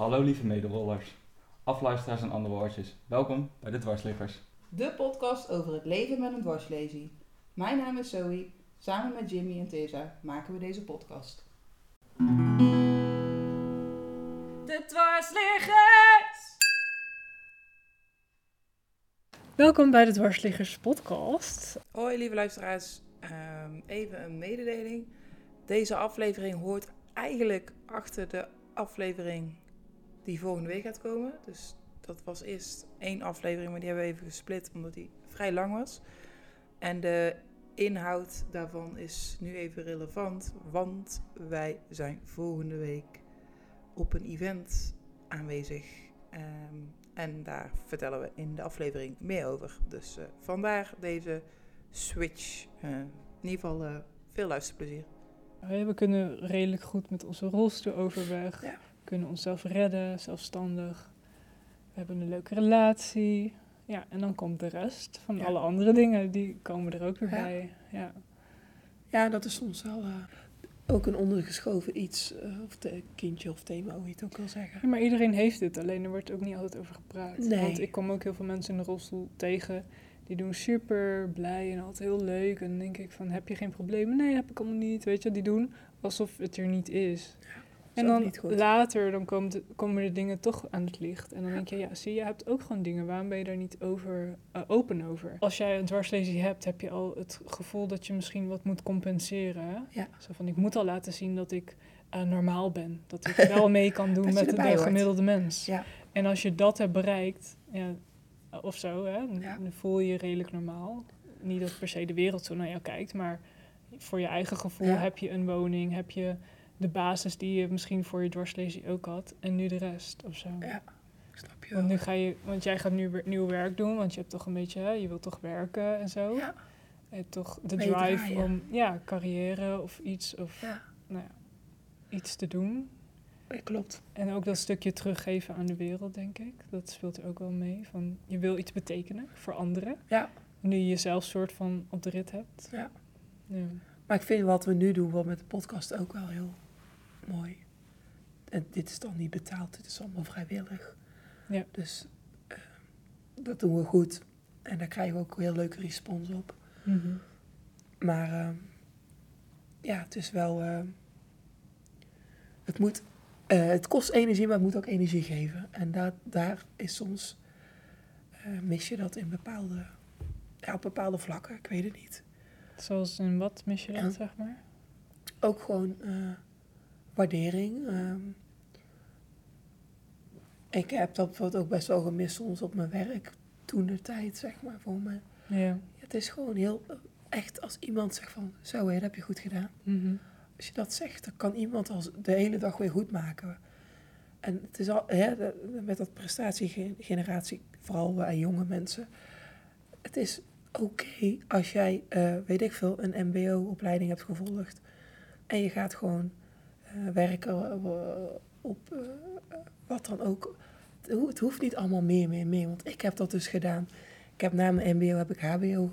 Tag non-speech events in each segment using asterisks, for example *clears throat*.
Hallo lieve mederollers, afluisteraars en andere woordjes. Welkom bij de Dwarsliggers. De podcast over het leven met een dwarslesie. Mijn naam is Zoe. Samen met Jimmy en Tessa maken we deze podcast. De dwarsliggers! Welkom bij de Dwarsliggers podcast. Hoi lieve luisteraars, Ehm, even een mededeling. Deze aflevering hoort eigenlijk achter de aflevering die volgende week gaat komen. Dus dat was eerst één aflevering, maar die hebben we even gesplit omdat die vrij lang was. En de inhoud daarvan is nu even relevant, want wij zijn volgende week op een event aanwezig. Ehm, en daar vertellen we in de aflevering meer over. Dus eh, vandaar deze switch. Eh, in ieder geval eh, veel luisterplezier. We kunnen redelijk goed met onze rolstoel overweg. Ja. We kunnen onszelf redden, zelfstandig. We hebben een leuke relatie. Ja, en dan komt de rest van Ja. alle andere dingen, die komen er ook weer Ja. bij. Ja. Ja, dat is soms wel eh, ook een ondergeschoven iets. eh, of te, kindje of thema, hoe je het ook wil zeggen. Ja, maar iedereen heeft dit, alleen er wordt ook niet altijd over gepraat. Nee. Want ik kom ook heel veel mensen in de rolstoel tegen. Die doen super blij en altijd heel leuk. En dan denk ik van, heb je geen problemen? Nee, heb ik allemaal niet. Weet je, die doen alsof het er niet is. En dan later dan komt, komen de dingen toch aan het licht. En dan denk je, ja, zie je, hebt ook gewoon dingen. Waarom ben je daar niet over, eh, open over? Als jij een dwarslesie hebt, heb je al het gevoel dat je misschien wat moet compenseren. Ja. Zo van, ik moet al laten zien dat ik eh, normaal ben. Dat ik *laughs* wel mee kan doen met de, gemiddelde mens. Ja. En als je dat hebt bereikt, ja, of zo, hè, dan Ja. dan voel je je redelijk normaal. Niet dat per se de wereld zo naar jou kijkt, maar voor je eigen gevoel heb je een woning, heb je de basis die je misschien voor je dwarslesie ook had, en nu de rest of zo. Ja, snap je Want wel. nu ga je, want jij gaat nu weer nieuw werk doen, want je hebt toch een beetje, je wilt toch werken en zo. Ja. Hebt toch de drive draaien. om, ja, carrière of iets, of Ja, nou ja, iets te doen. klopt. En ook dat stukje teruggeven aan de wereld, denk ik. Dat speelt er ook wel mee. Van, je wil iets betekenen voor anderen. Ja. Nu je jezelf soort van op de rit hebt. Ja. Ja. Maar ik vind wat we nu doen, wel met de podcast, ook wel heel mooi. En dit is dan niet betaald, dit is allemaal vrijwillig. Ja. Dus eh, dat doen we goed. En daar krijgen we ook heel leuke respons op. Mhm. Maar eh, ja, het is wel. eh, het, moet, eh, het kost energie, maar het moet ook energie geven. En daar, daar is soms. eh, mis je dat in bepaalde. Ja, op bepaalde vlakken, ik weet het niet. Zoals in wat mis je dat, zeg maar? Ook gewoon eh, waardering. ehm. ik heb dat bijvoorbeeld ook best wel gemist soms op mijn werk. Toen de tijd, zeg maar, voor me. Ja. Het is gewoon heel. eh, Echt als iemand zegt van, zo hé, dat heb je goed gedaan. Mhm. Als je dat zegt, dan kan iemand als de hele dag weer goed maken. En het is al, hè, de- met dat prestatiegeneratie, vooral bij jonge mensen. Het is oké als jij, eh, weet ik veel, een MBO-opleiding hebt gevolgd. En je gaat gewoon eh, werken eh, op eh, wat dan ook. Het ho- Het hoeft niet allemaal meer, meer, meer. Want ik heb dat dus gedaan. Ik heb na mijn MBO heb ik HBO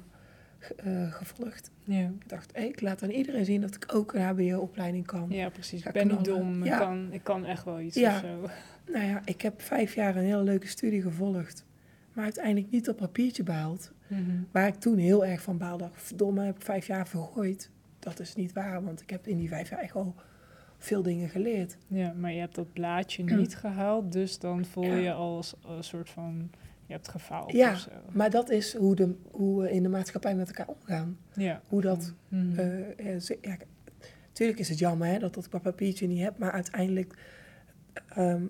ge- eh, gevolgd. Ja. Ik dacht, ik laat aan iedereen zien dat ik ook een HBO-opleiding kan. ja, precies. Ga Ik ben niet dom. Ik, kan, ik kan echt wel iets Ja. of zo. *laughs* Nou ja, ik heb vijf jaar een hele leuke studie gevolgd. Maar uiteindelijk niet op papiertje behaald. Mhm. Waar ik toen heel erg van baalde. Verdomme, heb ik vijf jaar vergooid. Dat is niet waar, want ik heb in die vijf jaar echt wel veel dingen geleerd. Ja, maar je hebt dat blaadje niet gehaald, dus dan voel je Ja. als een soort van... Je hebt gefaald Ja, of zo. Maar dat is hoe, de, hoe we in de maatschappij met elkaar omgaan. Ja. Hoe dat... Mhm. eh, eh, ze- ja, tuurlijk is het jammer hè, dat dat ik dat papiertje niet heb. Maar uiteindelijk... ehm,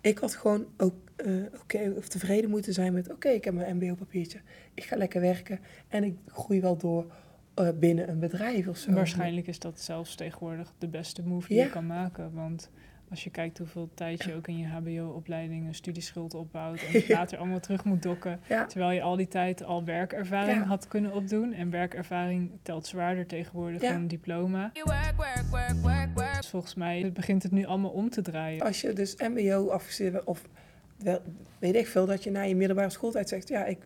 ik had gewoon ook eh, oké of tevreden moeten zijn met... Oké, ik heb mijn mbo-papiertje. Ik ga lekker werken. En ik groei wel door eh, binnen een bedrijf of zo. Waarschijnlijk is dat zelfs tegenwoordig de beste move die Ja. je kan maken. Want als je kijkt hoeveel tijd je ook in je HBO-opleiding een studieschuld opbouwt en het *laughs* later allemaal terug moet dokken. Ja, Terwijl je al die tijd al werkervaring Ja. had kunnen opdoen. En werkervaring telt zwaarder tegenwoordig Ja. dan een diploma. Dus volgens mij begint het nu allemaal om te draaien. als je dus mbo afgestudeerd of wel, weet ik veel... dat je na je middelbare schooltijd zegt... Ja, ik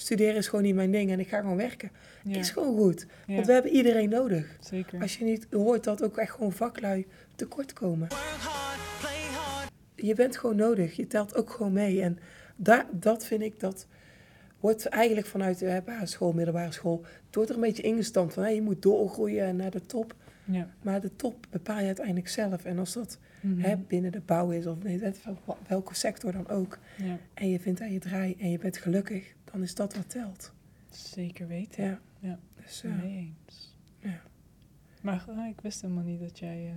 studeren is gewoon niet mijn ding en ik ga gewoon werken. Ja, Is gewoon goed. ja, Want we hebben iedereen nodig. zeker. Als je niet hoort dat ook echt gewoon vaklui tekort komen. je bent gewoon nodig. Je telt ook gewoon mee. En daar, dat vind ik, dat wordt eigenlijk vanuit de basisschool, middelbare school, het wordt er een beetje ingestampt van, hé, je moet doorgroeien naar de top. Ja. Maar de top bepaal je uiteindelijk zelf. En als dat Mhm. hè, binnen de bouw is, of weet welke sector dan ook, ja, en je vindt aan je draai en je bent gelukkig, dan is dat wat telt. zeker weten. Ja. Ja. Dus, Mee eens. Ja. Maar eh, ik wist helemaal niet dat jij... eh,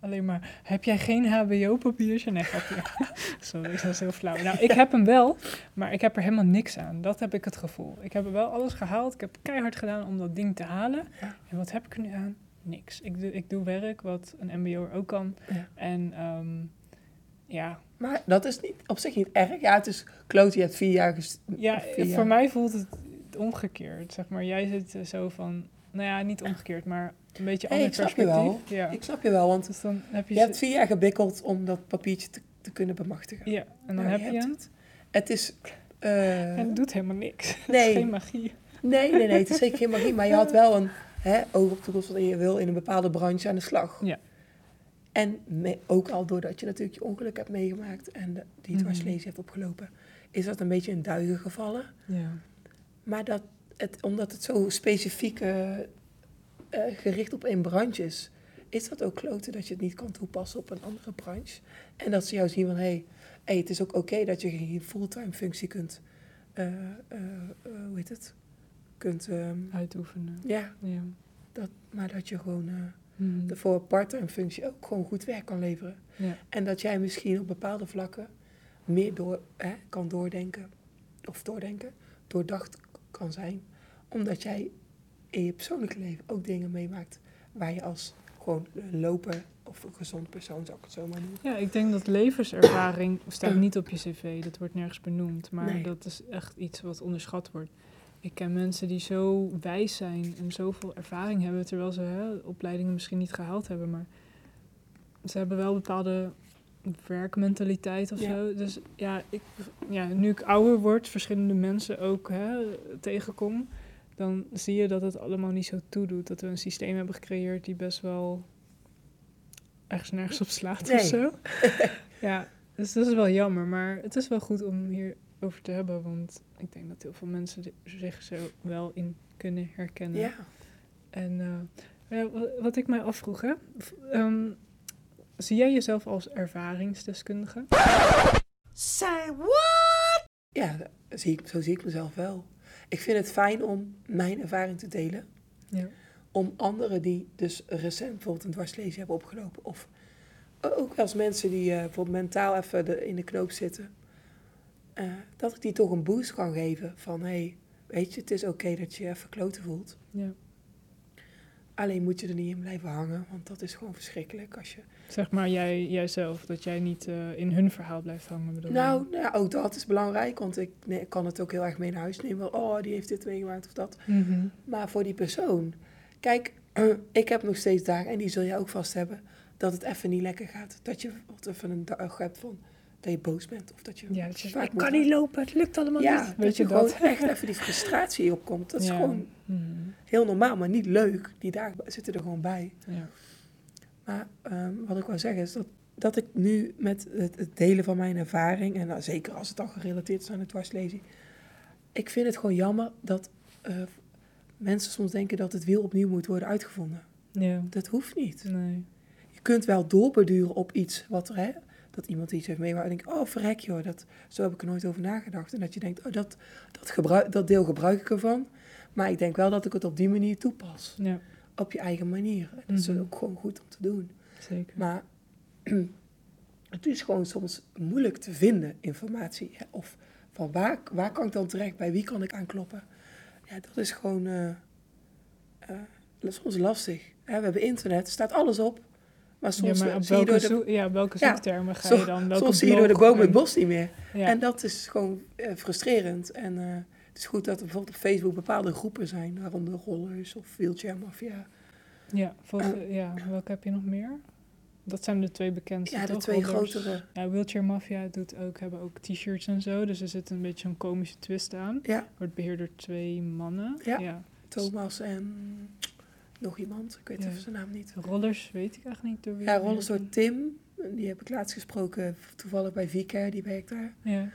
alleen maar... Heb jij geen hbo-papiertje? Nee, grapje. *laughs* Sorry, dat is heel flauw. Nou, ik heb hem wel, maar ik heb er helemaal niks aan. Dat heb ik het gevoel. Ik heb er wel alles gehaald. Ik heb keihard gedaan om dat ding te halen. Ja. En wat heb ik er nu aan? Niks. Ik doe, ik doe werk wat een mbo'er ook kan. Ja. En ehm, ja, maar dat is niet, op zich niet erg. Ja, het is kloot, je hebt vier jaar... Ja, vier jaar. voor mij voelt het omgekeerd, zeg maar. Jij zit eh, zo van, nou ja, niet omgekeerd, maar een beetje Hey, ander ik snap je perspectief. wel. Ja. Ik snap je wel, want Dus dan heb je, je hebt vier jaar gebikkeld om dat papiertje te, te kunnen bemachtigen. ja, en dan Nou, heb je je, het. Het is... eh, En het doet helemaal niks. *laughs* Het is nee, geen magie. nee, nee, nee, het is zeker geen magie. Maar je had wel een hè, oog op de toekomst, je wil in een bepaalde branche aan de slag. Ja. En me- ook al doordat je natuurlijk je ongeluk hebt meegemaakt en de, die Mhm. dwarslezen hebt opgelopen, is dat een beetje in duigen gevallen. Ja. Maar dat het, omdat het zo specifiek eh, eh, gericht op één branche is, is dat ook kloten dat je het niet kan toepassen op een andere branche. En dat ze jou zien van, hé, hey, hey, het is ook oké dat je geen fulltime functie kunt, eh, hoe heet het, kunt, ehm, Uitoefenen. ja, Ja. dat, maar dat je gewoon Mhm. de voor een parttime functie ook gewoon goed werk kan leveren. ja. En dat jij misschien op bepaalde vlakken meer door, hè, kan doordenken, of doordenken, doordacht kan zijn. Omdat jij in je persoonlijke leven ook dingen meemaakt waar je als gewoon een loper of een gezond persoon, zou ik het zo maar noemen. Ja, ik denk dat levenservaring staat *clears throat* niet op je cv. Dat wordt nergens benoemd. Maar Nee. dat is echt iets wat onderschat wordt. Ik ken mensen die zo wijs zijn en zoveel ervaring hebben, terwijl ze hè, opleidingen misschien niet gehaald hebben. Maar ze hebben wel bepaalde werkmentaliteit of Ja. zo. Dus ja, ik, ja, nu ik ouder word, verschillende mensen ook hè, tegenkom, dan zie je dat het allemaal niet zo toedoet. Dat we een systeem hebben gecreëerd die best wel ergens nergens op slaat Nee. of zo. *laughs* ja, dus dat is wel jammer. Maar het is wel goed om hierover te hebben, want ik denk dat heel veel mensen zich zo wel in kunnen herkennen. Ja, En eh, ja, wat ik mij afvroeg, hè? ehm, zie jij jezelf als ervaringsdeskundige? ja zie ik, zo zie ik mezelf wel. Ik vind het fijn om mijn ervaring te delen. Ja. om anderen die dus recent bijvoorbeeld een dwarslezing hebben opgelopen. Of ook als mensen die eh, bijvoorbeeld mentaal even de- in de knoop zitten. Eh, dat ik die toch een boost kan geven van hé, hey, weet je, het is oké dat je je even kloten voelt. ja. Alleen moet je er niet in blijven hangen, want dat is gewoon verschrikkelijk als je... Zeg maar jij, jijzelf, dat jij niet eh, in hun verhaal blijft hangen. Bedoel? Nou, nou ja, ook dat is belangrijk, want ik, nee, kan het ook heel erg mee naar huis nemen. Oh, die heeft dit meegemaakt of dat. Mhm. Maar voor die persoon, kijk, *clears throat* ik heb nog steeds dagen, en die zul je ook vast hebben, dat het even niet lekker gaat. Dat je bijvoorbeeld even een dag hebt van dat je boos bent. Of dat je Ja, dat je vaak ik kan niet lopen, het lukt allemaal Ja, niet. dat Weet je je gewoon dat? echt *laughs* even die frustratie opkomt. Dat is Ja. gewoon Mhm. heel normaal, maar niet leuk. Die dagen zitten er gewoon bij. Ja. Maar ehm, wat ik wil zeggen is dat, dat ik nu met het, het delen van mijn ervaring, en nou, zeker als het dan gerelateerd is aan het dwarslezing, ik vind het gewoon jammer dat eh, mensen soms denken dat het wiel opnieuw moet worden uitgevonden. ja. Dat hoeft niet. Nee. Je kunt wel doorbeduren op iets wat er, hè, dat iemand iets heeft meegemaakt. En denk oh verrek joh, dat, zo heb ik er nooit over nagedacht. En dat je denkt, oh dat, dat, gebruik, dat deel gebruik ik ervan. Maar ik denk wel dat ik het op die manier toepas. Ja, Op je eigen manier. En dat is Mhm. ook gewoon goed om te doen. zeker. Maar *clears throat* het is gewoon soms moeilijk te vinden, informatie. Of van waar, waar kan ik dan terecht, bij wie kan ik aankloppen? Ja, dat is gewoon eh, eh, soms lastig. Hè? We hebben internet, er staat alles op. Maar soms ja, maar op zie je welke, door de, ja, welke Ja, zoektermen ga je dan? Welke soms zie je door de boom het bos niet meer. Ja. En dat is gewoon eh, frustrerend. En eh, het is goed dat er bijvoorbeeld op Facebook bepaalde groepen zijn, waaronder rollers of wheelchair mafia. Ja, volgens, ja, welke heb je nog meer? Dat zijn de twee bekendste, Ja, de toch? twee Rollers. grotere. Ja, Wheelchair Mafia doet ook, hebben ook t-shirts en zo. Dus er zit een beetje een komische twist aan. Ja, Wordt beheerd door twee mannen. Ja. Thomas en nog iemand, ik weet Ja. even zijn naam niet. Rollers weet ik eigenlijk niet door wie. Ja, rollers door Tim die heb ik laatst gesproken, toevallig bij Vika, die werkt daar. Ja,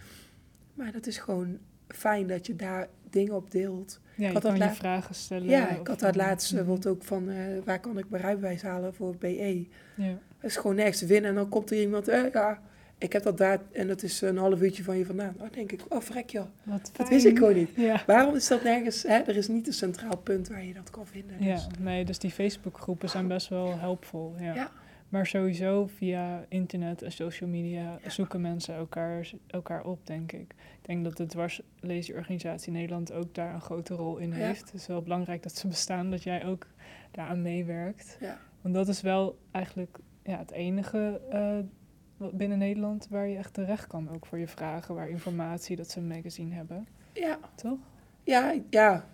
Maar dat is gewoon fijn dat je daar dingen op deelt. ja je had kan je vragen stellen. Ja, ik had dat laatst Mhm. bijvoorbeeld ook van, eh, waar kan ik mijn rijbewijs halen voor BE? Ja, Dat is gewoon nergens winnen. En dan komt er iemand, eh, ja, ik heb dat daar en dat is een half uurtje van je vandaan. Dan denk ik, oh vrek joh, wat dat wist ik gewoon niet. Ja. Waarom is dat nergens, hè? er is niet een centraal punt waar je dat kan vinden. Ja, Dus, nee, dus die Facebookgroepen zijn best wel helpvol. Ja. Ja. Maar sowieso via internet en social media Ja. zoeken mensen elkaar, elkaar op, denk ik. Ik denk dat de dwarslezerorganisatie Nederland ook daar een grote rol in heeft. Het is wel belangrijk dat ze bestaan, dat jij ook daaraan meewerkt. Ja. Want dat is wel eigenlijk ja, het enige eh, binnen Nederland waar je echt terecht kan. Ook voor je vragen, waar informatie, dat ze een magazine hebben. ja, Toch? ja, ja,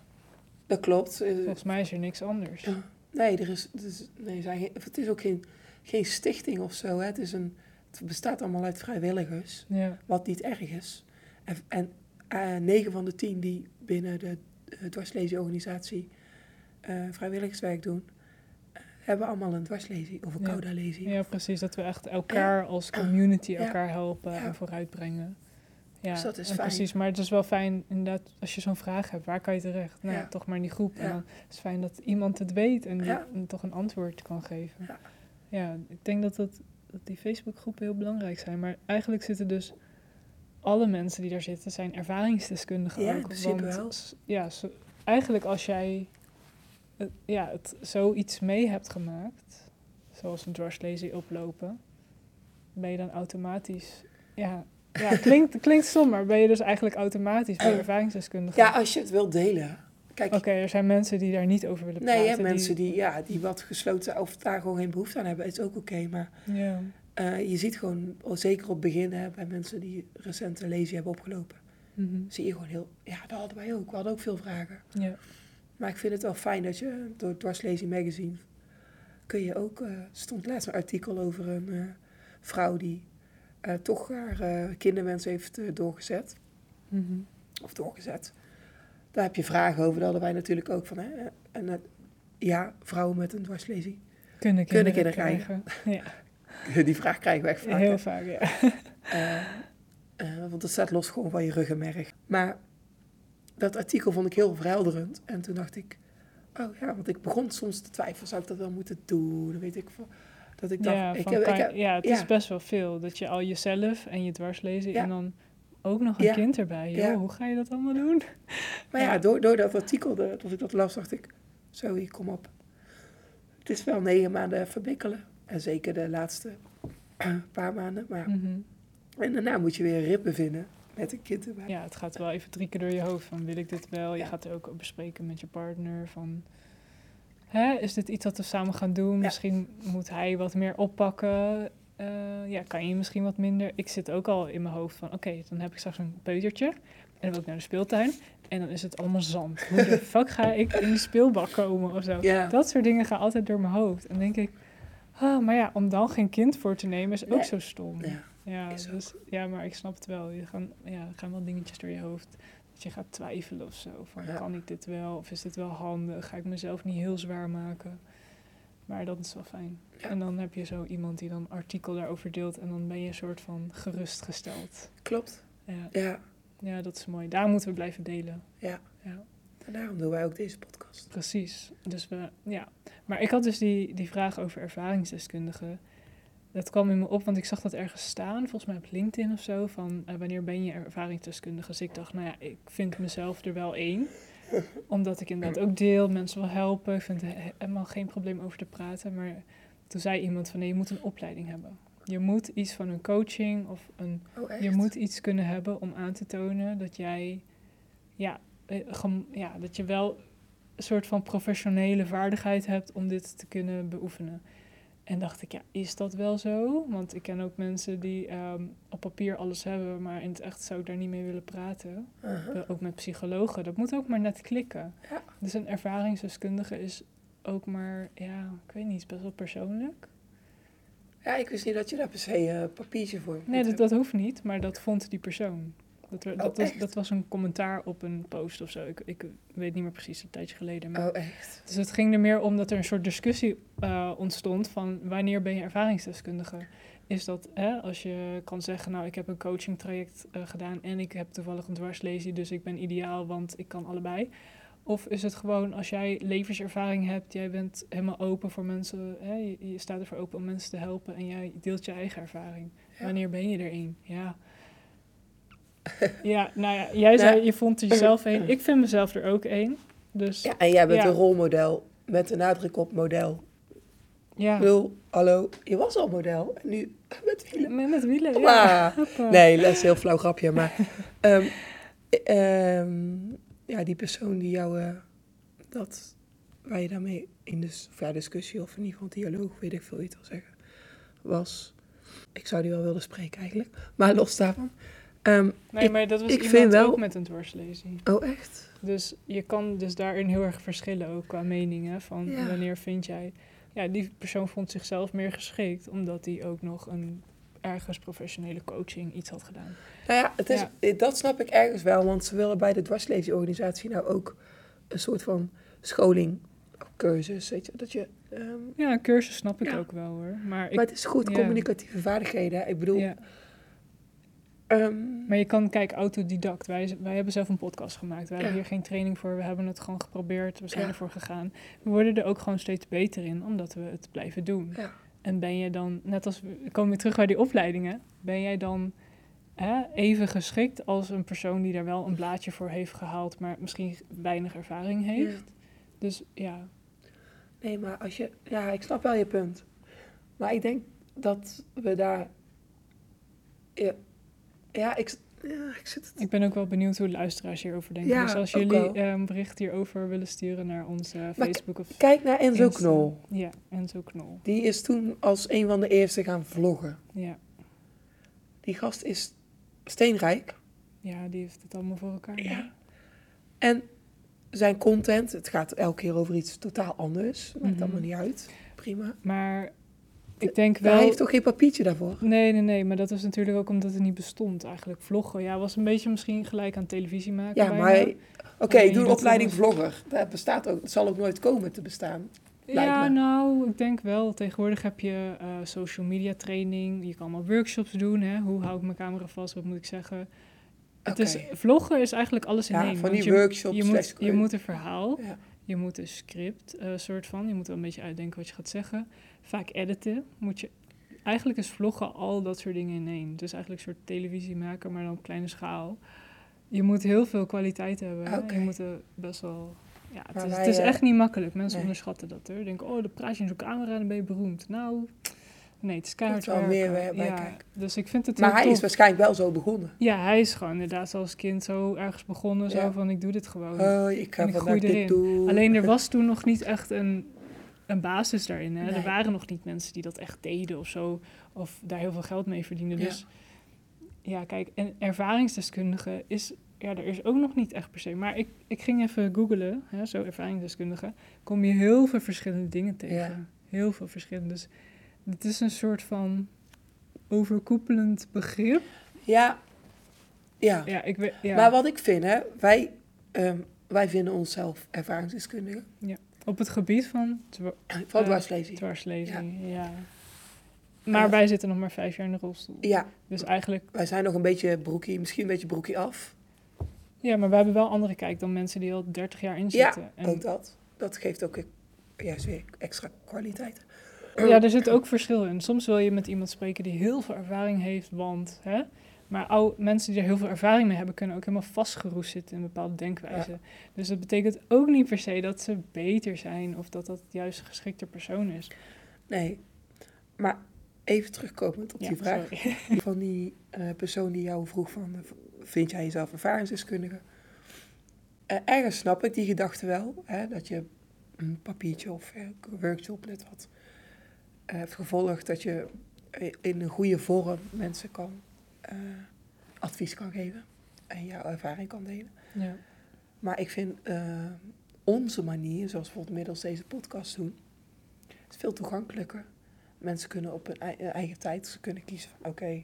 dat klopt. Eh, Volgens mij is er niks anders. Ja. Nee, er is, het is, nee, zijn het is ook geen, geen stichting of zo. Hè. Het, is een, het bestaat allemaal uit vrijwilligers, Ja, wat niet erg is. En, en eh, negen van de tien die binnen de uh, dwarslezenorganisatie eh, vrijwilligerswerk doen, eh, hebben allemaal een dwarslezie of een Ja. cauda-lezie. Ja, precies. Dat we echt elkaar als community elkaar helpen en vooruitbrengen. Ja, Dus dat is en fijn. precies. Maar het is wel fijn, inderdaad, als je zo'n vraag hebt, waar kan je terecht? Nou, Ja. toch maar in die groep. En Ja. dan is het fijn dat iemand het weet en die Ja. en toch een antwoord kan geven. Ja. Ja, ik denk dat, dat, dat die Facebookgroepen heel belangrijk zijn. Maar eigenlijk zitten dus alle mensen die daar zitten, zijn ervaringsdeskundigen Ja, ook. in principe want wel. Ja, zo- eigenlijk als jij het, ja, het, zoiets mee hebt gemaakt, zoals een dwarslezen oplopen, ben je dan automatisch... Ja, ja *laughs* klinkt, klinkt stom, maar ben je dus eigenlijk automatisch bij ervaringsdeskundige. Ja, als je het wilt delen. Kijk, Oké, er zijn mensen die daar niet over willen praten. nee, hè, mensen die, ja, die wat gesloten of daar gewoon geen behoefte aan hebben, is ook oké. maar Ja, eh, je ziet gewoon, al zeker op het begin, hè, bij mensen die recent een lezing hebben opgelopen, mhm, zie je gewoon heel... Ja, dat hadden wij ook. We hadden ook veel vragen. ja, Maar ik vind het wel fijn dat je door het Dwarslezing Magazine kun je ook... eh, er stond laatst een artikel over een eh, vrouw die eh, toch haar eh, kinderwens heeft eh, doorgezet. mhm. Of doorgezet. Daar heb je vragen over. Daar hadden wij natuurlijk ook van. Hè? En eh, ja, vrouwen met een dwarslezing. Kunnen Kunnen kinderen kinderen krijgen. *laughs* Ja, Die vraag krijgen we echt vaak. heel hè. vaak, ja. Eh, eh, want het staat los gewoon van je ruggenmerg. Maar dat artikel vond ik heel verhelderend. En toen dacht ik, oh ja, want ik begon soms te twijfelen. Zou ik dat wel moeten doen? Weet ik veel. Dat ik dacht, ja, ik heb, ik heb, ja, het ja. is best wel veel. Dat je al jezelf en je dwarslezen Ja. en dan ook nog een kind erbij. Hoe ga je dat allemaal doen? *laughs* maar ja, door, door dat artikel, de, dat ik dat las, dacht ik, zo, hier, kom op. Het is wel negen maanden verbikkelen. En zeker de laatste *clears throat* paar maanden. Maar, Mhm. En daarna moet je weer rippen vinden met een kind erbij. Ja, het gaat wel even drie keer door je hoofd van wil ik dit wel? Je Ja. gaat er ook bespreken met je partner van... Hè, is dit iets wat we samen gaan doen? Misschien moet hij wat meer oppakken. Eh, ja, kan je misschien wat minder? Ik zit ook al in mijn hoofd van... Oké, dan heb ik straks een peutertje. En dan wil ik naar de speeltuin. En dan is het allemaal zand. Hoe de *laughs* fuck ga ik in die speelbak komen of zo? Ja. Dat soort dingen gaan altijd door mijn hoofd. En denk ik... Ah, maar ja, om dan geen kind voor te nemen is ook Nee. zo stom. Ja. Ja, dus, ja, maar ik snap het wel. Je gaan, ja, gaan wel dingetjes door je hoofd. Dat je gaat twijfelen of zo. Van, Ja. kan ik dit wel? Of is dit wel handig? Ga ik mezelf niet heel zwaar maken? Maar dat is wel fijn. Ja. En dan heb je zo iemand die dan een artikel daarover deelt. En dan ben je een soort van gerustgesteld. Klopt. Ja, Ja. ja dat is mooi. Daar moeten we blijven delen. Ja. Ja. En daarom doen wij ook deze podcast. Precies. Dus we, ja. Maar ik had dus die, die vraag over ervaringsdeskundigen. Dat kwam in me op, want ik zag dat ergens staan, volgens mij op LinkedIn of zo, van eh, wanneer ben je ervaringsdeskundige. Dus ik dacht, nou ja, ik vind mezelf er wel één. Omdat ik inderdaad ook deel, mensen wil helpen. Ik vind er he- helemaal geen probleem over te praten. Maar toen zei iemand van, nee, je moet een opleiding hebben. Je moet iets van een coaching of een Oh, je moet iets kunnen hebben om aan te tonen dat jij, ja, eh, ja, dat je wel een soort van professionele vaardigheid hebt om dit te kunnen beoefenen. En dacht ik, ja, is dat wel zo? Want ik ken ook mensen die ehm, op papier alles hebben, maar in het echt zou ik daar niet mee willen praten. Eh, ook met psychologen, dat moet ook maar net klikken. Ja. Dus een ervaringsdeskundige is ook maar, ja, ik weet niet, is best wel persoonlijk. Ja, ik wist niet dat je daar per se een papiertje voor Nee, dat, dat hoeft niet, maar dat vond die persoon. Dat, er- dat, Oh, was, dat was een commentaar op een post of zo. Ik, ik weet niet meer precies, een tijdje geleden. Maar, Oh, echt? Dus het ging er meer om dat er een soort discussie eh, ontstond van wanneer ben je ervaringsdeskundige. is dat hè, als je kan zeggen, nou ik heb een coaching traject eh, gedaan en ik heb toevallig een dwarslesie, dus ik ben ideaal, want ik kan allebei. Of is het gewoon als jij levenservaring hebt, jij bent helemaal open voor mensen, hè, je, je staat ervoor open om mensen te helpen en jij deelt je eigen ervaring. Ja. Wanneer ben je er één? Ja. *laughs* ja, nou ja, jij zei, Nou, je vond er jezelf één. Ik vind mezelf er ook één. Dus Ja, en jij bent Ja. een rolmodel met een nadruk op model. ja, Ik bedoel, hallo, je was al model en nu *laughs* met wielen. met, met wielen. Ja. Nee, dat is een heel flauw grapje, maar... *laughs* ehm, ehm, ja, die persoon die jou... eh, dat, waar je daarmee in dus, of ja, discussie of in ieder geval dialoog, weet ik veel je het wil zeggen, was... Ik zou die wel willen spreken eigenlijk, maar los daarvan. Ehm, Nee, ik- maar dat was ik iemand vind wel- ook met een dwarslesie. oh, echt? Dus je kan dus daarin heel erg verschillen ook qua meningen. Van Ja. wanneer vind jij... Ja, die persoon vond zichzelf meer geschikt... omdat hij ook nog een ergens professionele coaching iets had gedaan. Nou ja, het is, Ja. dat snap ik ergens wel, want ze willen bij de dwarslezenorganisatie nou ook een soort van scholing, cursus, weet je, dat je... ehm, Ja, een cursus snap ik Ja. ook wel hoor. Maar, ik, maar het is goed, ja. communicatieve vaardigheden. Ik bedoel, ehm, maar je kan, kijk, autodidact. Wij, wij hebben zelf een podcast gemaakt. We hebben hier geen training voor. We hebben het gewoon geprobeerd. We zijn Ja. ervoor gegaan. We worden er ook gewoon steeds beter in, omdat we het blijven doen. ja. En ben je dan, net als we komen weer terug bij die opleidingen, ben jij dan hè, even geschikt als een persoon die daar wel een blaadje voor heeft gehaald, maar misschien weinig ervaring heeft? Dus ja, Nee, maar als je... Ja, ik snap wel je punt. Maar ik denk dat we daar... Ja, ja, ik, ja, ik zit... Het, ik ben ook wel benieuwd hoe de luisteraars hierover denken. Ja, dus als jullie een bericht hierover willen sturen naar onze Facebook of Kijk naar Enzo Insta. Knol. Ja, Enzo Knol. Die is toen als een van de eerste gaan vloggen. Ja. Die gast is steenrijk. ja, die heeft het allemaal voor elkaar. Ja. En zijn content, het gaat elke keer over iets totaal anders. Maakt Mhm. allemaal niet uit. Prima. Maar ik denk wel... hij heeft toch geen papiertje daarvoor? Nee, nee, nee, maar dat is natuurlijk ook omdat het niet bestond eigenlijk. Vloggen, ja, was een beetje misschien gelijk aan televisie maken. Ja, bijna. maar oké, ik doe een opleiding was- vlogger. Dat bestaat ook. Dat zal ook nooit komen te bestaan. Ja, nou, ik denk wel. Tegenwoordig heb je eh, social media training. Je kan allemaal workshops doen. Hè? Hoe hou ik mijn camera vast? Wat moet ik zeggen? Het is, vloggen is eigenlijk alles in Ja, één. van die je, workshops. je, moet, je moet een verhaal, Ja. Je moet een script, eh, soort van. Je moet wel een beetje uitdenken wat je gaat zeggen. Vaak editen. Moet je, eigenlijk is vloggen al dat soort dingen in één. Dus eigenlijk een soort televisie maken, maar dan op kleine schaal. Je moet heel veel kwaliteit hebben. Je moet er best wel... Ja, het, is, het is eh, echt niet makkelijk. Mensen nee. onderschatten dat. Hoor. Denken, oh, dan praat je in zo'n camera en dan ben je beroemd. Nou, nee, het is keihard meer bij ja, kijken. Dus ik vind het Maar hij is waarschijnlijk wel zo begonnen. Ja, hij is gewoon inderdaad als kind zo ergens begonnen. Zo Ja. van, ik doe dit gewoon. Oh, ik ga vandaag groei dit erin. doen. Alleen er *laughs* was toen nog niet echt een, een basis daarin. Hè? Nee. Er waren nog niet mensen die dat echt deden of zo. Of daar heel veel geld mee verdienden. Ja. Dus ja, kijk, en ervaringsdeskundige is... Ja, er is ook nog niet echt per se. Maar ik, ik ging even googlen, hè, zo ervaringsdeskundige. Kom je heel veel verschillende dingen tegen. Heel veel verschillende. Dus het is een soort van overkoepelend begrip. Ja. Ja. Ja, ik weet... Ja. Maar wat ik vind, hè. Wij, ehm, wij vinden onszelf ervaringsdeskundigen. Op het gebied van dwa- Van Eh, dwarslezing. dwarslezing, ja. Maar wij zitten nog maar vijf jaar in de rolstoel. Ja, Dus eigenlijk... wij zijn nog een beetje broekie, misschien een beetje broekie af. Ja, maar we hebben wel andere kijk dan mensen die al 30 jaar in Ja, zitten. En Ook dat. Dat geeft ook juist weer extra kwaliteit. Ja, er zit ook verschil in. Soms wil je met iemand spreken die heel veel ervaring heeft, want... Hè, maar ou- mensen die er heel veel ervaring mee hebben, kunnen ook helemaal vastgeroest zitten in bepaalde denkwijze. Dus dat betekent ook niet per se dat ze beter zijn of dat dat juist een geschikte persoon is. Nee, maar even terugkomend op Ja, die vraag. sorry. *laughs* Van die eh, persoon die jou vroeg van, vind jij jezelf ervaringsdeskundige? Eh, ergens snap ik die gedachte wel, hè, dat je een papiertje of eh, een workshop net wat eh, hebt gevolgd, dat je in een goede vorm mensen kan eh, advies kan geven en jouw ervaring kan delen. Ja. Maar ik vind eh, onze manier, zoals we bijvoorbeeld middels deze podcast doen, is veel toegankelijker. Mensen kunnen op hun ei- eigen tijd ze kunnen kiezen van oké,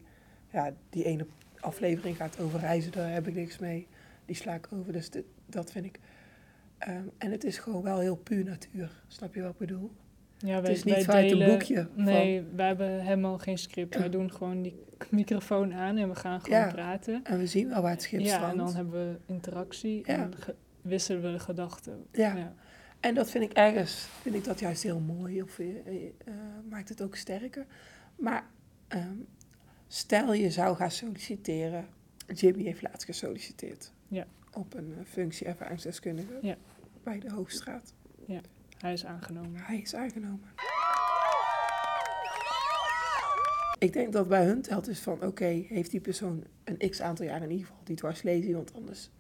ja, die ene aflevering gaat over reizen, daar heb ik niks mee. Die sla ik over, dus dit- dat vind ik. Ehm, en het is gewoon wel heel puur natuur, snap je wat ik bedoel? Ja, Het is niet vanuit een boekje van- Nee, wij hebben helemaal geen script. Wij *clears throat* doen gewoon die microfoon aan en we gaan gewoon Ja. praten. En we zien wel waar het schip Ja, strandt. en dan hebben we interactie Ja. en wisselen we de gedachten. Ja. En dat vind ik ergens, vind ik dat juist heel mooi. Of eh, eh, maakt het ook sterker. Maar ehm, stel je zou gaan solliciteren. Jimmy heeft laatst gesolliciteerd. Ja. Op een eh, functie ervaringsdeskundige. Ja. Bij de Hoogstraat. Hij is aangenomen. Hij is aangenomen. Ik denk dat bij hun telt is van, oké, heeft die persoon een x aantal jaar in ieder geval die dwarslesie, want anders,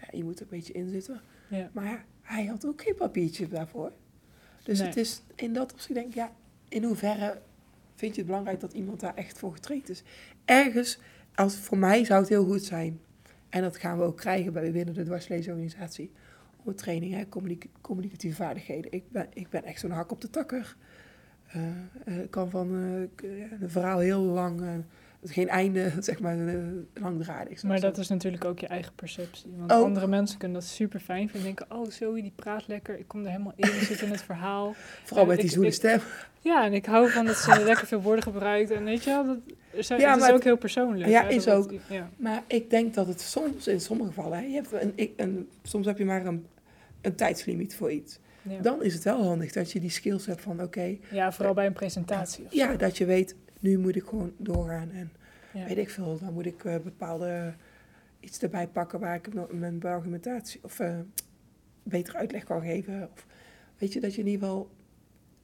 ja, je moet er een beetje in zitten. Ja. Maar hij had ook geen papiertje daarvoor. Dus Nee. het is in dat opzicht denk ik, ja, in hoeverre vind je het belangrijk dat iemand daar echt voor getraind is? Ergens, als, voor mij zou het heel goed zijn, en dat gaan we ook krijgen bij binnen de dwarsleesorganisatie, een training, hè, communic- communicatieve vaardigheden. Ik ben, ik ben echt zo'n hak op de takker. Eh, eh, ik kan van eh, een verhaal heel lang, geen einde, *laughs* zeg maar, eh, langdradig. Maar dat is natuurlijk ook je eigen perceptie. Want andere mensen kunnen dat super fijn vinden. Denken, oh Zoe, die praat lekker. Ik kom er helemaal in, ik zit in het verhaal. Vooral met die zoele stem. Ja, en ik hou van dat ze *laughs* lekker veel woorden gebruikt. En weet je wel, dat, zijn, Ja, het is maar ook het- heel persoonlijk. Ja, hè, is ook. het- ja. Maar ik denk dat het soms, in sommige gevallen, hè, je hebt een, ik- een, soms heb je maar een, een tijdslimiet voor iets. Ja. Dan is het wel handig dat je die skills hebt van, oké, ja, vooral bij een presentatie. of ja, zo. dat je weet, nu moet ik gewoon doorgaan. En Ja. weet ik veel, dan moet ik eh, bepaalde iets erbij pakken waar ik mijn argumentatie of eh, beter uitleg kan geven. Of, weet je, dat je in ieder geval,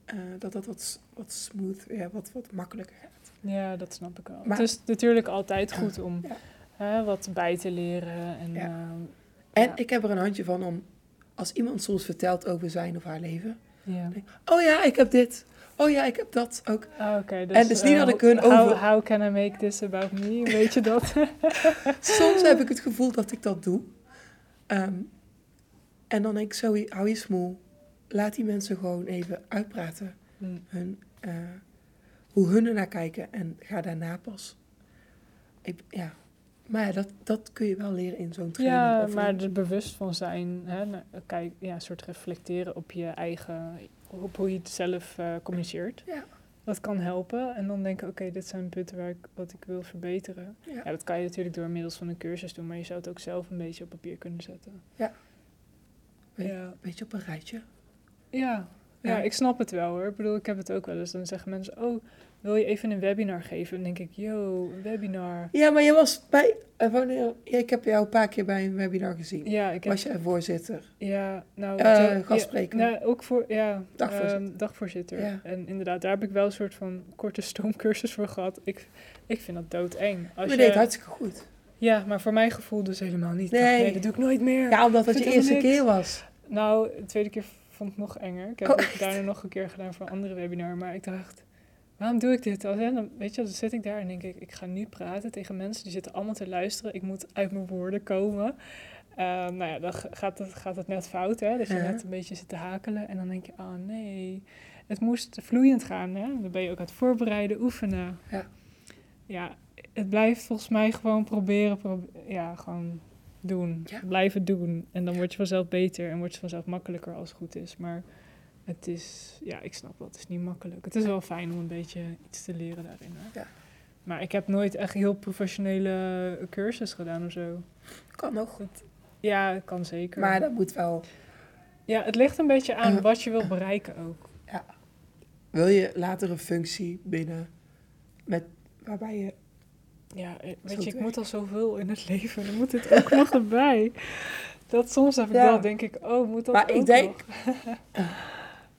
eh, dat dat wat, wat smooth, ja, wat, wat makkelijker gaat. Ja, dat snap ik wel. Maar- het is natuurlijk altijd goed om Ja. wat bij te leren. En, Ja. ehm, En ik heb er een handje van om, als iemand soms vertelt over zijn of haar leven, ja. Oh ja, ik heb dit. Oh ja, ik heb dat ook. Ah, Oké, dus, En is niet eh, dat ik hun over- How can I make this about me? Weet je dat? *laughs* Soms heb ik het gevoel dat ik dat doe. Ehm, en dan denk ik, zo, hou je smoel. Laat die mensen gewoon even uitpraten. Hm. Hun, eh, hoe hun ernaar kijken. En ga daarna pas. Ik, ja. Maar ja, dat, dat kun je wel leren in zo'n training. Ja, maar er bewust van zijn, hè, kijk, ja, een soort reflecteren op je eigen, op hoe je het zelf eh, communiceert. Ja. Dat kan helpen. En dan denken, oké, dit zijn punten waar ik, wat ik wil verbeteren. Ja. Ja, dat kan je natuurlijk door middels van een cursus doen, maar je zou het ook zelf een beetje op papier kunnen zetten. Ja. Ja. Beetje op een rijtje. Ja. Ja. ja, ik snap het wel hoor. Ik bedoel, ik heb het ook wel eens. Dan zeggen mensen, oh, wil je even een webinar geven? En dan denk ik, yo, een webinar. Ja, maar je was bij... eh, wanneer, ja, ik heb jou een paar keer bij een webinar gezien. Ja, ik heb... Was je voorzitter? Ja, nou... Ja, gastspreker. nou, ook voor, ja, Dagvoorzitter. ehm, dagvoorzitter. Ja. En inderdaad, daar heb ik wel een soort van korte stoomcursus voor gehad. Ik, ik vind dat doodeng. Als je, deed het hartstikke goed. Ja, maar voor mijn gevoel dus helemaal niet. Dacht, Nee. dat doe ik nooit meer. Ja, omdat het je eerste niks. keer was. Nou, de tweede keer vond ik nog enger. Ik heb Oh, het daarna nog een keer gedaan voor een andere webinar. Maar ik dacht, waarom doe ik dit? Dan, weet je, dan zit ik daar en denk ik, ik ga nu praten tegen mensen. Die zitten allemaal te luisteren. Ik moet uit mijn woorden komen. Eh, nou ja, dan gaat het, gaat het net fout, hè. Dat je Ja. net een beetje zit te hakelen. En dan denk je, oh nee. Het moest vloeiend gaan, hè. Dan ben je ook aan het voorbereiden, oefenen. Ja. Ja, het blijft volgens mij gewoon proberen, probe- ja, gewoon doen. Ja. Blijven doen. En dan word je vanzelf beter en word je vanzelf makkelijker als het goed is. Maar het is, ja, ik snap wel, het is niet makkelijk. Het is wel fijn om een beetje iets te leren daarin. Hè? Ja. Maar ik heb nooit echt heel professionele cursus gedaan of zo. Kan nog. Ja, kan zeker. Maar dat moet wel. Ja, het ligt een beetje aan Eh, wat je wil bereiken ook. Wil je later een functie binnen met, waarbij je. Ja, eh, weet je, ik moet al zoveel in het *laughs* leven. Dan moet het ook nog erbij. Dat soms heb ik Ja. wel, denk ik, oh, moet dat Maar ik ook denk- nog? *laughs*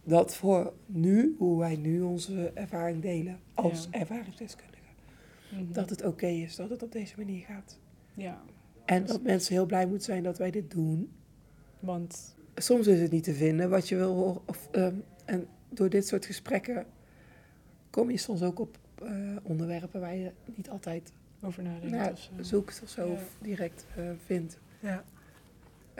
Dat voor nu, hoe wij nu onze ervaring delen als Ja. ervaringsdeskundige, Mhm. dat het oké is dat het op deze manier gaat. Ja, En dat mensen heel blij moeten zijn dat wij dit doen. want Soms is het niet te vinden wat je wil horen. Of, ehm, en door dit soort gesprekken kom je soms ook op eh, onderwerpen waar je niet altijd over nadenken naar of zo. zoekt of zo Ja. of direct eh, vindt. Ja.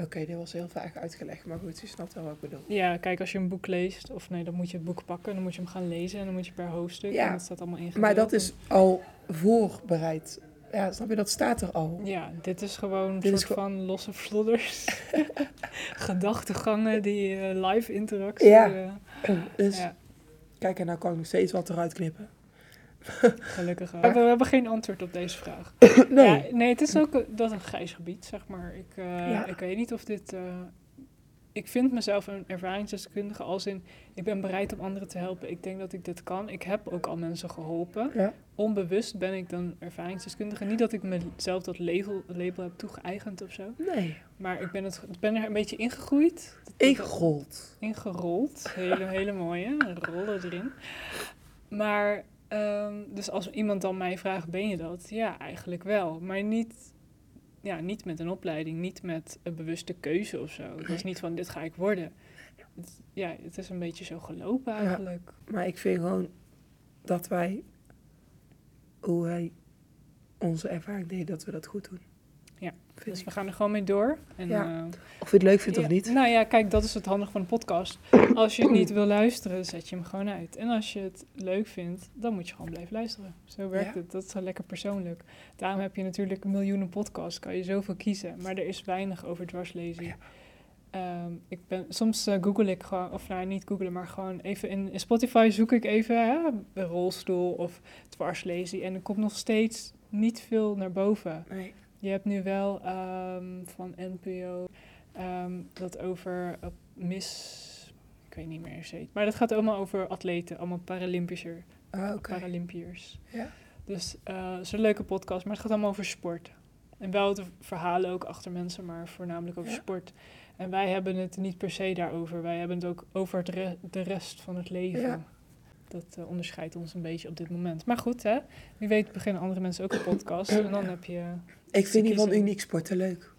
Oké, dit was heel vaak uitgelegd, maar goed, je snapt wel wat ik bedoel. Ja, kijk, als je een boek leest, of nee, dan moet je het boek pakken, dan moet je hem gaan lezen en dan moet je per hoofdstuk, Ja, en dat staat allemaal ingedeeld. Maar dat is al voorbereid. Ja, snap je, dat staat er al. Ja, dit is gewoon een Dit soort van losse vlodders. *laughs* Gedachtegangen, die eh, live interactie. Ja. eh, Dus ja. Kijk, en nou kan ik nog steeds wat eruit knippen. Gelukkig wel. We, hebben geen antwoord op deze vraag. *coughs* Nee. Ja, nee, het is ook dat een grijs gebied, zeg maar. Ik, eh, Ja. ik weet niet of dit... eh, ik vind mezelf een ervaringsdeskundige als in... Ik ben bereid om anderen te helpen. Ik denk dat ik dit kan. Ik heb ook al mensen geholpen. Ja. Onbewust ben ik dan ervaringsdeskundige. Niet dat ik mezelf dat label, label heb toegeëigend of zo. Nee. Maar ik ben, het, ben er een beetje ingegroeid. Ingerold. Ingerold. Hele, hele mooie. Rollen erin. Maar, ehm, dus als iemand dan mij vraagt, ben je dat? Ja, eigenlijk wel. Maar niet, ja, niet met een opleiding, niet met een bewuste keuze of zo. Het is niet van, dit ga ik worden. Het, ja, het is een beetje zo gelopen eigenlijk. Maar ik vind gewoon dat wij, hoe wij onze ervaring deden, dat we dat goed doen. Ja, Vind Dus ik. we gaan er gewoon mee door. En, Ja. eh, Of je het leuk vindt Ja, of niet. Nou ja, kijk, dat is het handige van een podcast. *coughs* Als je het niet wil luisteren, zet je hem gewoon uit. En als je het leuk vindt, dan moet je gewoon blijven luisteren. Zo werkt Ja. het. Dat is zo lekker persoonlijk. Daarom heb je natuurlijk miljoenen podcasts. Kan je zoveel kiezen. Maar er is weinig over dwarslezen. Ja. Ehm, ik ben, soms eh, google ik gewoon, of nou niet googelen, maar gewoon even in, in Spotify zoek ik even hè, een rolstoel of dwarslezen. En er komt nog steeds niet veel naar boven. Nee. Je hebt nu wel ehm, van NPO ehm, dat over eh, mis... Ik weet niet meer zeker. Maar dat gaat allemaal over atleten, allemaal Paralympischer, Ah, oké. Paralympiërs. Ja. Dus eh het is een leuke podcast, maar het gaat allemaal over sport. En wel de verhalen ook achter mensen, maar voornamelijk over Ja. sport. En wij hebben het niet per se daarover. Wij hebben het ook over het re- de rest van het leven. Ja. Dat eh, onderscheidt ons een beetje op dit moment. Maar goed, hè? Wie weet beginnen andere mensen ook een podcast. En dan heb je... Ik vind die van. Uniek Sporten leuk.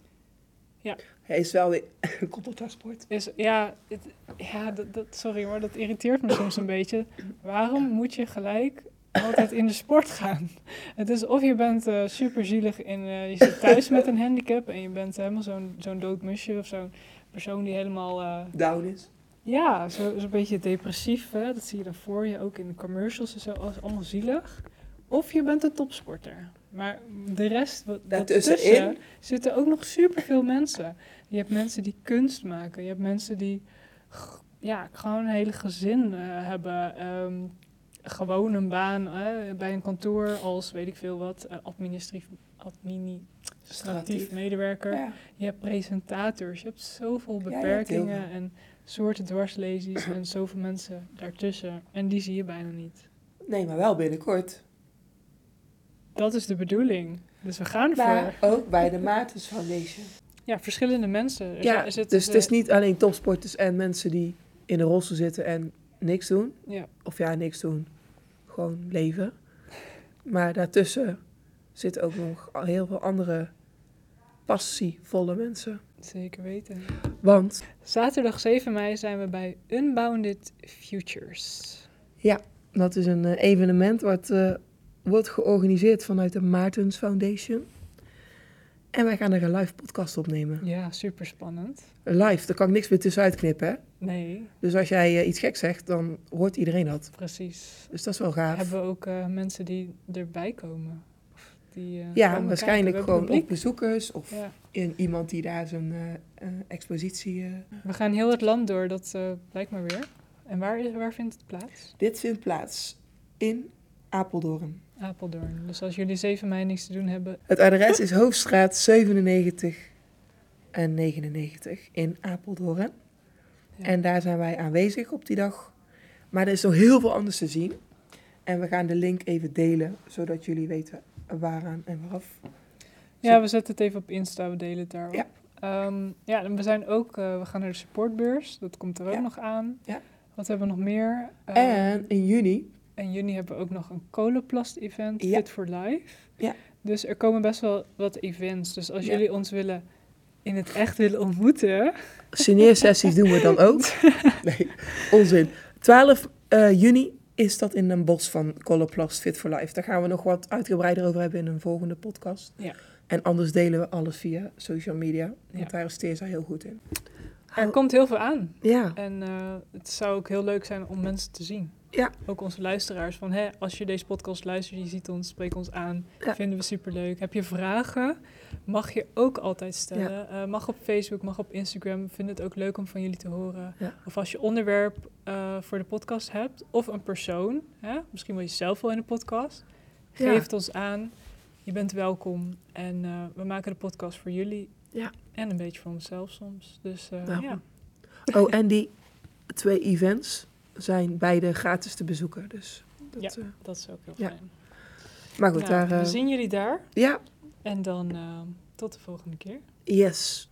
Ja. Hij is wel weer *laughs* een koppeltasport. Is, ja, het, ja dat, dat, sorry, maar dat irriteert me soms een beetje. Waarom moet je gelijk altijd in de sport gaan? Het is of je bent eh super zielig in, eh, je zit thuis met een handicap en je bent helemaal zo'n zo'n dood musje of zo'n persoon die helemaal, Down is. Ja, zo- zo'n beetje depressief, hè? dat zie je dan voor je, ook in de commercials en zo, als allemaal zielig. Of je bent een topsporter. Maar de rest, wat daartussen, zitten ook nog superveel mensen. Je hebt mensen die kunst maken. Je hebt mensen die ja, gewoon een hele gezin eh, hebben. ehm, gewoon een baan bij een kantoor als, weet ik veel wat, eh, administratief, administratief Stratief. medewerker. Ja. Je hebt presentators. Je hebt zoveel Ja, hebt beperkingen veel. en soorten dwarslesies en zoveel mensen daartussen. En die zie je bijna niet. Nee, maar wel binnenkort. Dat is de bedoeling. Dus we gaan ervoor. Maar ook bij de Maartens Foundation. Ja, verschillende mensen. Er Ja, dus het is niet alleen topsporters en mensen die in een rolstoel zitten en niks doen. Ja, Of ja, niks doen. Gewoon leven. Maar daartussen zitten ook nog heel veel andere passievolle mensen. zeker weten. Want Zaterdag 7 mei zijn we bij Unbounded Futures. dat is een eh, evenement wat eh, wordt georganiseerd vanuit de Maartens Foundation. En wij gaan er een live podcast opnemen. Ja, super spannend. Live, daar kan ik niks meer tussenuit knippen. Hè? Nee, Dus als jij eh, iets gek zegt, dan hoort iedereen dat. precies. Dus dat is wel gaaf. Hebben we ook mensen die erbij komen? Die, eh, ja, waarschijnlijk kijken. Gewoon publiek. bezoekers of Ja. in, iemand die daar zijn eh, eh, expositie... We gaan heel het land door, dat blijkt maar weer. En waar, is, waar vindt het plaats? Dit vindt plaats in Apeldoorn. Apeldoorn. Dus als jullie 7 mei niks te doen hebben, Het adres is Hoofdstraat 97 en 99 in Apeldoorn. Ja. En daar zijn wij aanwezig op die dag. Maar er is nog heel veel anders te zien. En we gaan de link even delen, zodat jullie weten waaraan en waaraf. Ja, we zetten het even op Insta, we delen het daarop. Ja. Ja, ja en we zijn ook, eh, we gaan naar de supportbeurs, dat komt er ook Ja. nog aan. Ja. Wat hebben we nog meer? Eh, en in juni, in juni hebben we ook nog een coloplast-event, Ja. Fit for Life. Ja. Dus er komen best wel wat events. Dus als Ja. jullie ons willen in het echt willen ontmoeten, signeersessies doen we dan ook. *laughs* Nee, onzin. 12 eh, juni is dat in een bos van Coloplast Fit for Life. Daar gaan we nog wat uitgebreider over hebben in een volgende podcast. Ja. En anders delen we alles via social media. Want Ja. daar is Teersa heel goed in. er komt heel veel aan. Ja, En eh, het zou ook heel leuk zijn om mensen te zien. Ja. Ook onze luisteraars. Van, hè, als je deze podcast luistert, je ziet ons, spreek ons aan. Ja. Vinden we superleuk. Heb je vragen? Mag je ook altijd stellen. Eh, mag op Facebook, mag op Instagram. We vinden het ook leuk om van jullie te horen. Ja. Of als je onderwerp eh, voor de podcast hebt, of een persoon, hè? misschien wil je zelf wel in de podcast, Ja. geef het ons aan. Je bent welkom en eh, we maken de podcast voor jullie. Ja. En een beetje voor onszelf soms. Dus eh, Nou. ja. Oh, en die twee events zijn beide gratis te bezoeken. Dus dat, Ja. dat is ook heel Ja. fijn. maar goed, Nou, daar... we zien jullie daar ja, en dan tot de volgende keer. yes.